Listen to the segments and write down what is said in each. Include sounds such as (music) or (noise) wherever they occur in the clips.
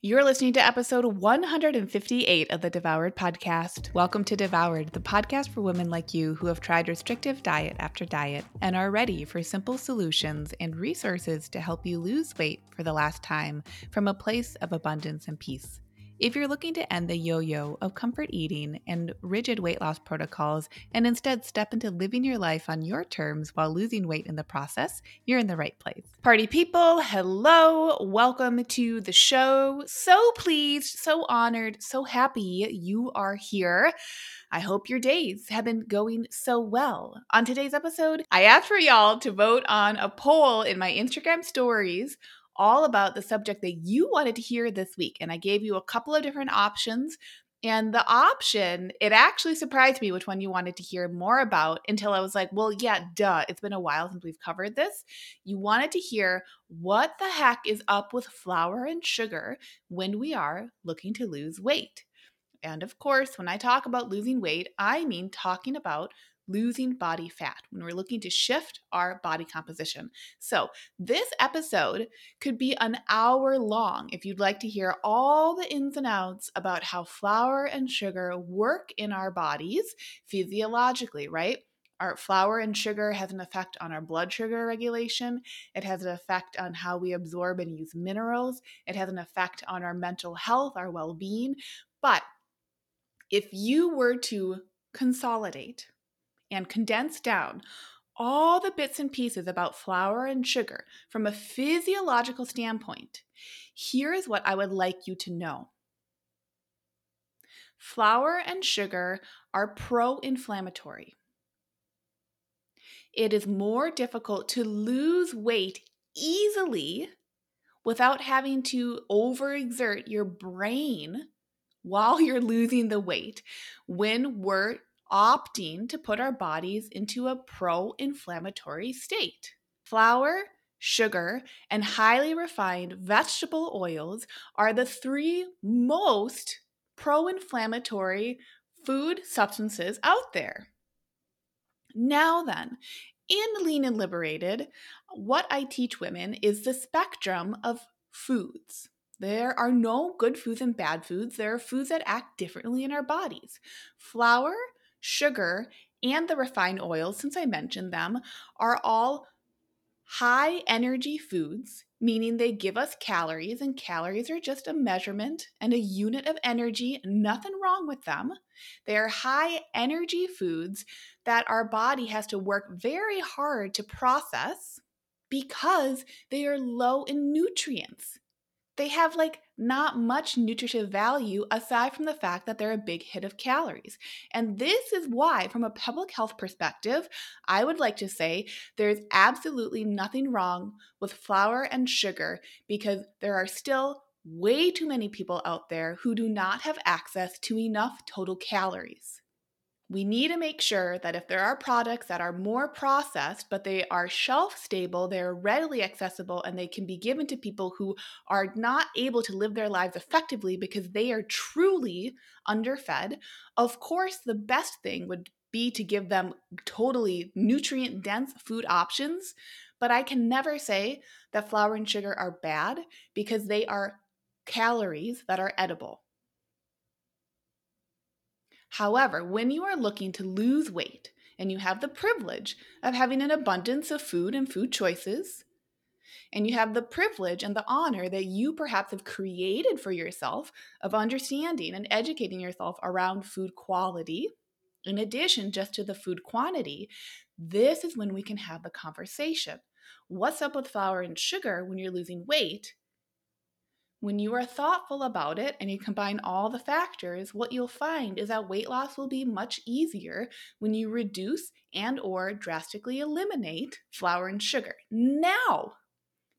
You're listening to episode 158 of the Devoured podcast. Welcome to Devoured, the podcast for women like you who have tried restrictive diet after diet and are ready for simple solutions and resources to help you lose weight for the last time from a place of abundance and peace. If you're looking to end the yo yo of comfort eating and rigid weight loss protocols and instead step into living your life on your terms while losing weight in the process, you're in the right place. Party people, hello, welcome to the show. So pleased, so honored, so happy you are here. I hope your days have been going so well. On today's episode, I asked for y'all to vote on a poll in my Instagram stories all about the subject that you wanted to hear this week. And I gave you a couple of different options. And the option, it actually surprised me which one you wanted to hear more about until I was like, well, yeah, duh. It's been a while since we've covered this. You wanted to hear what the heck is up with flour and sugar when we are looking to lose weight. And of course, when I talk about losing weight, I mean talking about losing body fat, when we're looking to shift our body composition. So, this episode could be an hour long if you'd like to hear all the ins and outs about how flour and sugar work in our bodies physiologically, right? Our flour and sugar has an effect on our blood sugar regulation. It has an effect on how we absorb and use minerals. It has an effect on our mental health, our well being. But if you were to consolidate and condense down all the bits and pieces about flour and sugar from a physiological standpoint, here is what I would like you to know. Flour and sugar are pro inflammatory. It is more difficult to lose weight easily without having to overexert your brain while you're losing the weight when we're opting to put our bodies into a pro inflammatory state. Flour, sugar, and highly refined vegetable oils are the three most pro inflammatory food substances out there. Now, then, in Lean and Liberated, what I teach women is the spectrum of foods. There are no good foods and bad foods. There are foods that act differently in our bodies. Flour sugar, and the refined oils, since I mentioned them, are all high energy foods, meaning they give us calories, and calories are just a measurement and a unit of energy, nothing wrong with them. They are high energy foods that our body has to work very hard to process because they are low in nutrients they have like not much nutritive value aside from the fact that they're a big hit of calories. And this is why, from a public health perspective, I would like to say there's absolutely nothing wrong with flour and sugar because there are still way too many people out there who do not have access to enough total calories we need to make sure that if there are products that are more processed, but they are shelf stable, they're readily accessible, and they can be given to people who are not able to live their lives effectively because they are truly underfed, of course, the best thing would be to give them totally nutrient dense food options. But I can never say that flour and sugar are bad because they are calories that are edible. However, when you are looking to lose weight and you have the privilege of having an abundance of food and food choices, and you have the privilege and the honor that you perhaps have created for yourself of understanding and educating yourself around food quality, in addition just to the food quantity, this is when we can have the conversation. What's up with flour and sugar when you're losing weight? When you are thoughtful about it and you combine all the factors, what you'll find is that weight loss will be much easier when you reduce and or drastically eliminate flour and sugar. Now,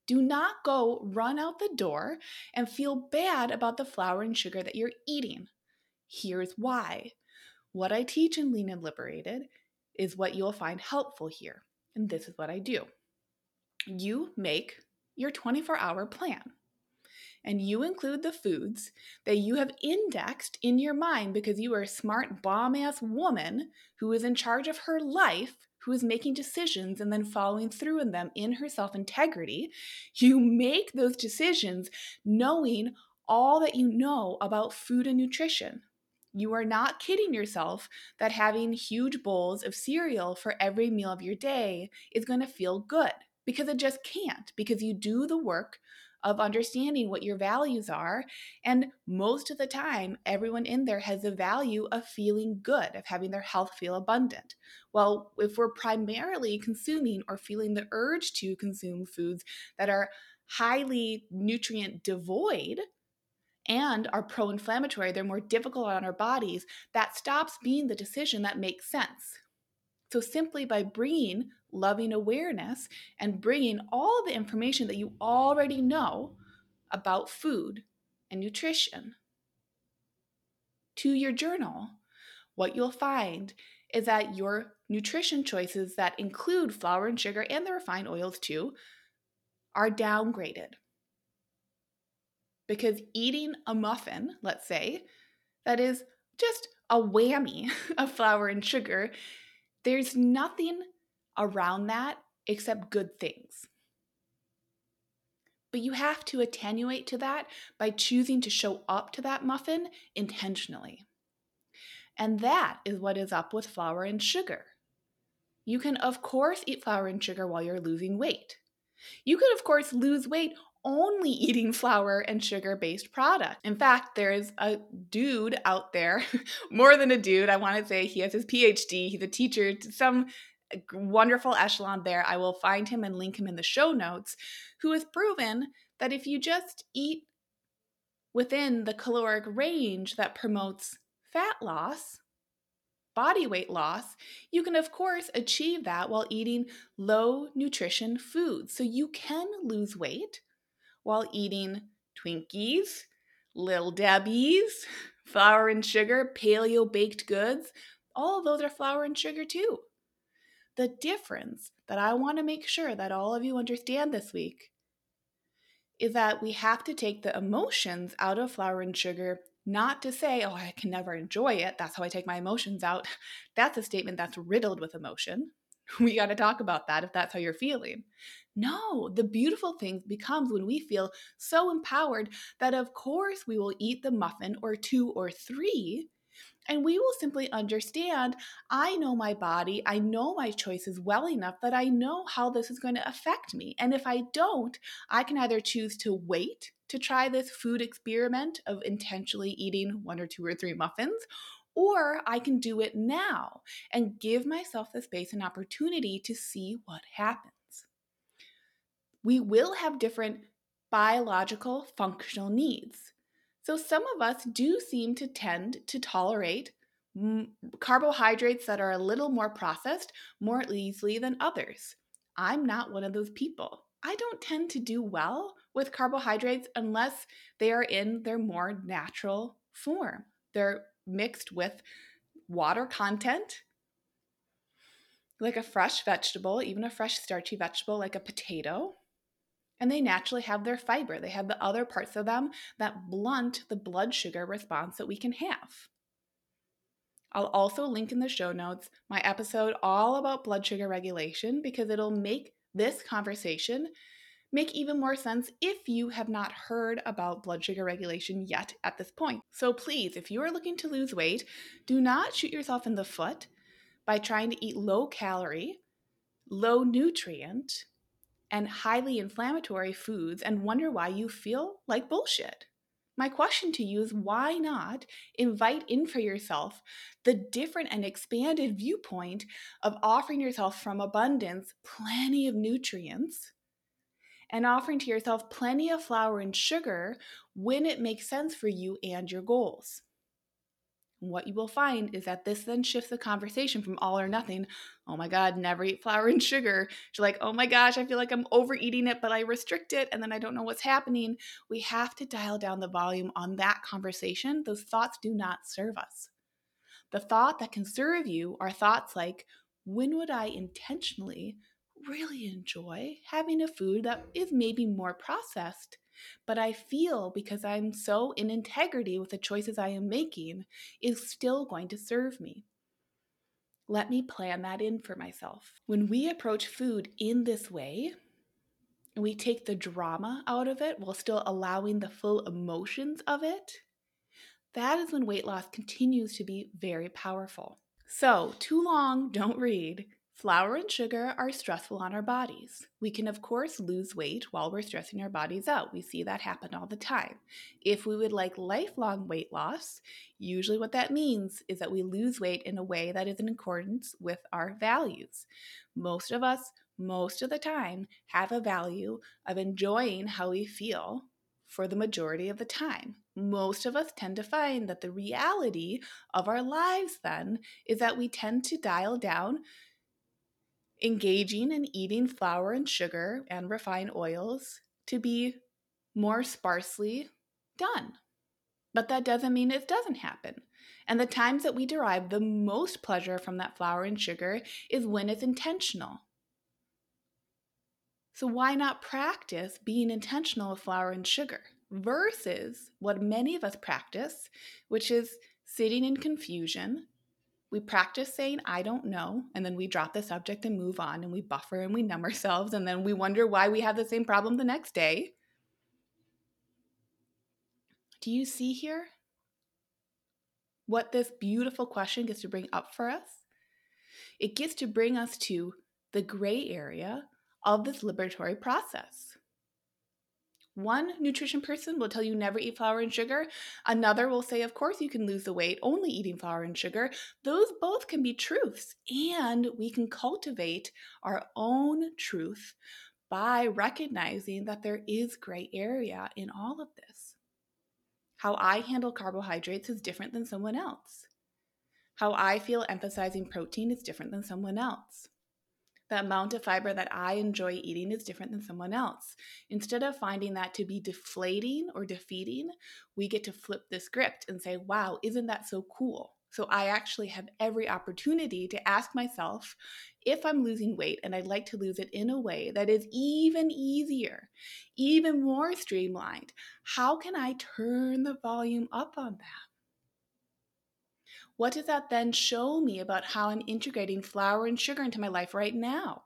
do not go run out the door and feel bad about the flour and sugar that you're eating. Here's why. What I teach in Lean and Liberated is what you'll find helpful here. And this is what I do. You make your 24 hour plan and you include the foods that you have indexed in your mind because you are a smart, bomb ass woman who is in charge of her life, who is making decisions and then following through in them in her self integrity. You make those decisions knowing all that you know about food and nutrition. You are not kidding yourself that having huge bowls of cereal for every meal of your day is going to feel good because it just can't, because you do the work of understanding what your values are. And most of the time, everyone in there has the value of feeling good, of having their health feel abundant. Well, if we're primarily consuming or feeling the urge to consume foods that are highly nutrient devoid, and are pro inflammatory, they're more difficult on our bodies, that stops being the decision that makes sense. So, simply by bringing loving awareness and bringing all the information that you already know about food and nutrition to your journal, what you'll find is that your nutrition choices that include flour and sugar and the refined oils too are downgraded. Because eating a muffin, let's say, that is just a whammy (laughs) of flour and sugar, there's nothing around that except good things. But you have to attenuate to that by choosing to show up to that muffin intentionally. And that is what is up with flour and sugar. You can, of course, eat flour and sugar while you're losing weight. You could, of course, lose weight only (laughs) eating flour and sugar based products. In fact, there's a dude out there, (laughs) more than a dude, I want to say he has his PhD, he's a teacher, some wonderful echelon there. I will find him and link him in the show notes, who has proven that if you just eat within the caloric range that promotes fat loss, body weight loss, you can, of course, achieve that while eating low nutrition foods. So you can lose weight while eating Twinkies, Little Debbie's, (laughs) flour and sugar, paleo baked goods. All of those are flour and sugar too. The difference that I want to make sure that all of you understand this week is that we have to take the emotions out of flour and sugar not to say, oh, I can never enjoy it. That's how I take my emotions out. (laughs) That's a statement that's riddled with emotion. (laughs) We got to talk about that if that's how you're feeling. No, the beautiful thing becomes when we feel so empowered that, of course, we will eat the muffin or two or three and we will simply understand I know my body, I know my choices well enough that I know how this is going to affect me. And if I don't, I can either choose to wait to try this food experiment of intentionally eating one or two or three muffins, or I can do it now and give myself the space and opportunity to see what happens. We will have different biological functional needs. So some of us do seem to tend to tolerate carbohydrates that are a little more processed more easily than others. I'm not one of those people. I don't tend to do well with carbohydrates unless they are in their more natural form. They're mixed with water content, like a fresh vegetable, even a fresh starchy vegetable like a potato, and they naturally have their fiber. They have the other parts of them that blunt the blood sugar response that we can have. I'll also link in the show notes my episode all about blood sugar regulation because it'll make this conversation make even more sense if you have not heard about blood sugar regulation yet at this point. So please, if you are looking to lose weight, do not shoot yourself in the foot by trying to eat low calorie, low nutrient, and highly inflammatory foods and wonder why you feel like bullshit. My question to you is why not invite in for yourself the different and expanded viewpoint of offering yourself from abundance plenty of nutrients and offering to yourself plenty of flour and sugar when it makes sense for you and your goals? What you will find is that this then shifts the conversation from all or nothing. Oh my God, never eat flour and sugar. You're like, oh my gosh, I feel like I'm overeating it, but I restrict it and then I don't know what's happening. We have to dial down the volume on that conversation. Those thoughts do not serve us. The thought that can serve you are thoughts like, when would I intentionally really enjoy having a food that is maybe more processed but I feel because I'm so in integrity with the choices I am making is still going to serve me. Let me plan that in for myself. When we approach food in this way, we take the drama out of it while still allowing the full emotions of it, that is when weight loss continues to be very powerful. So, too long, don't read. Flour and sugar are stressful on our bodies. We can, of course, lose weight while we're stressing our bodies out. We see that happen all the time. If we would like lifelong weight loss, usually what that means is that we lose weight in a way that is in accordance with our values. Most of us, most of the time, have a value of enjoying how we feel for the majority of the time. Most of us tend to find that the reality of our lives then is that we tend to dial down engaging in eating flour and sugar and refined oils to be more sparsely done. But that doesn't mean it doesn't happen. And the times that we derive the most pleasure from that flour and sugar is when it's intentional. So, why not practice being intentional with flour and sugar versus what many of us practice, which is sitting in confusion we practice saying, I don't know, and then we drop the subject and move on and we buffer and we numb (laughs) ourselves, and then we wonder why we have the same problem the next day. Do you see here what this beautiful question gets to bring up for us? It gets to bring us to the gray area of this liberatory process. One nutrition person will tell you never eat flour and sugar. Another will say, of course, you can lose the weight only eating flour and sugar. Those both can be truths, and we can cultivate our own truth by recognizing that there is gray area in all of this. How I handle carbohydrates is different than someone else. How I feel emphasizing protein is different than someone else the amount of fiber that I enjoy eating is different than someone else. Instead of finding that to be deflating or defeating, we get to flip the script and say, wow, isn't that so cool? So I actually have every opportunity to ask myself if I'm losing weight and I'd like to lose it in a way that is even easier, even more streamlined, how can I turn the volume up on that? What does that then show me about how I'm integrating flour and sugar into my life right now?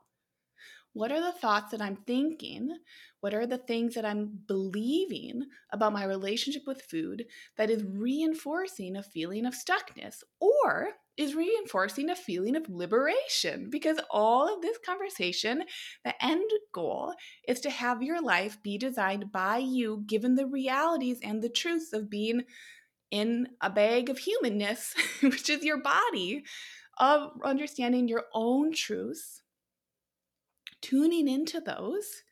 What are the thoughts that I'm thinking? What are the things that I'm believing about my relationship with food that is reinforcing a feeling of stuckness or is reinforcing a feeling of liberation? Because all of this conversation, the end goal is to have your life be designed by you, given the realities and the truths of being in a bag of humanness, (laughs) which is your body, of understanding your own truths, tuning into those,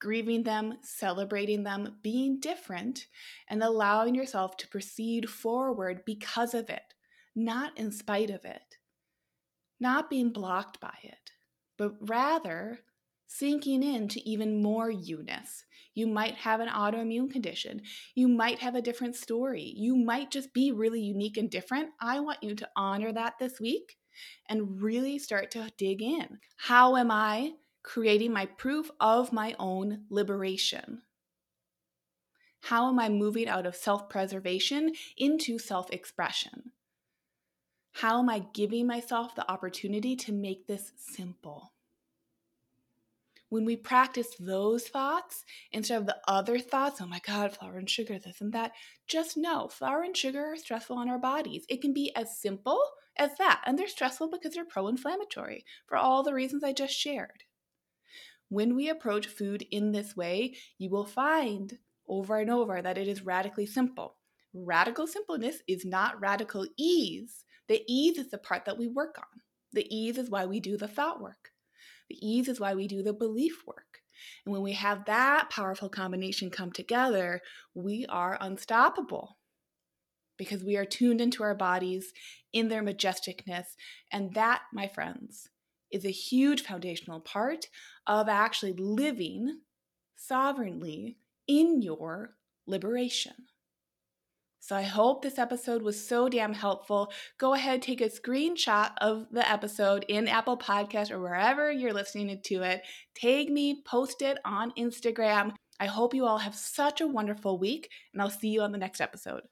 grieving them, celebrating them, being different, and allowing yourself to proceed forward because of it, not in spite of it, not being blocked by it, but rather sinking into even more you-ness. You might have an autoimmune condition. You might have a different story. You might just be really unique and different. I want you to honor that this week and really start to dig in. How am I creating my proof of my own liberation? How am I moving out of self preservation into self expression? How am I giving myself the opportunity to make this simple? When we practice those thoughts instead of the other thoughts, oh my God, flour and sugar, this and that, just know flour and sugar are stressful on our bodies. It can be as simple as that. And they're stressful because they're pro inflammatory for all the reasons I just shared. When we approach food in this way, you will find over and over that it is radically simple. Radical simpleness is not radical ease. The ease is the part that we work on. The ease is why we do the thought work. The ease is why we do the belief work. And when we have that powerful combination come together, we are unstoppable because we are tuned into our bodies in their majesticness. And that, my friends, is a huge foundational part of actually living sovereignly in your liberation. So I hope this episode was so damn helpful. Go ahead, take a screenshot of the episode in Apple Podcast or wherever you're listening to it. Tag me, post it on Instagram. I hope you all have such a wonderful week, and I'll see you on the next episode.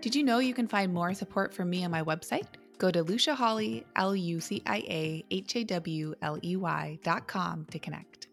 Did you know you can find more support from me on my website? Go to Lucia Hawley, L U C I A H A W L E Y dot com to connect.